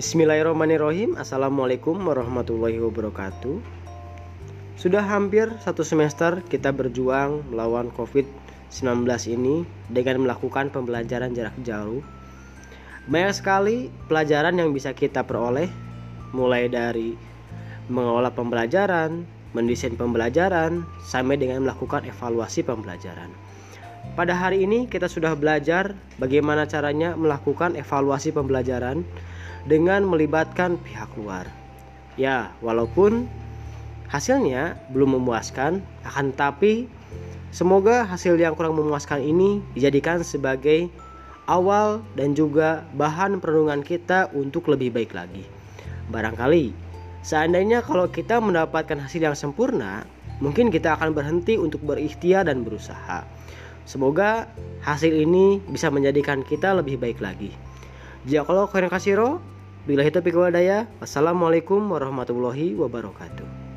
Bismillahirrahmanirrahim. Assalamualaikum warahmatullahi wabarakatuh. Sudah hampir satu semester kita berjuang melawan COVID-19 ini Dengan melakukan pembelajaran jarak jauh. Banyak sekali pelajaran yang bisa kita peroleh Mulai dari mengelola pembelajaran, mendesain pembelajaran, sampai dengan melakukan evaluasi pembelajaran. Pada hari ini kita sudah belajar bagaimana caranya melakukan evaluasi pembelajaran dengan melibatkan pihak luar. Ya, walaupun hasilnya belum memuaskan, akan tapi semoga hasil yang kurang memuaskan ini dijadikan sebagai awal dan juga bahan perenungan kita untuk lebih baik lagi. Barangkali seandainya kalau kita mendapatkan hasil yang sempurna, mungkin kita akan berhenti untuk berikhtiar dan berusaha. Semoga hasil ini bisa menjadikan kita lebih baik lagi. Jika kalau kalian kasih roh, bila itu pikir Wassalamualaikum warahmatullahi wabarakatuh.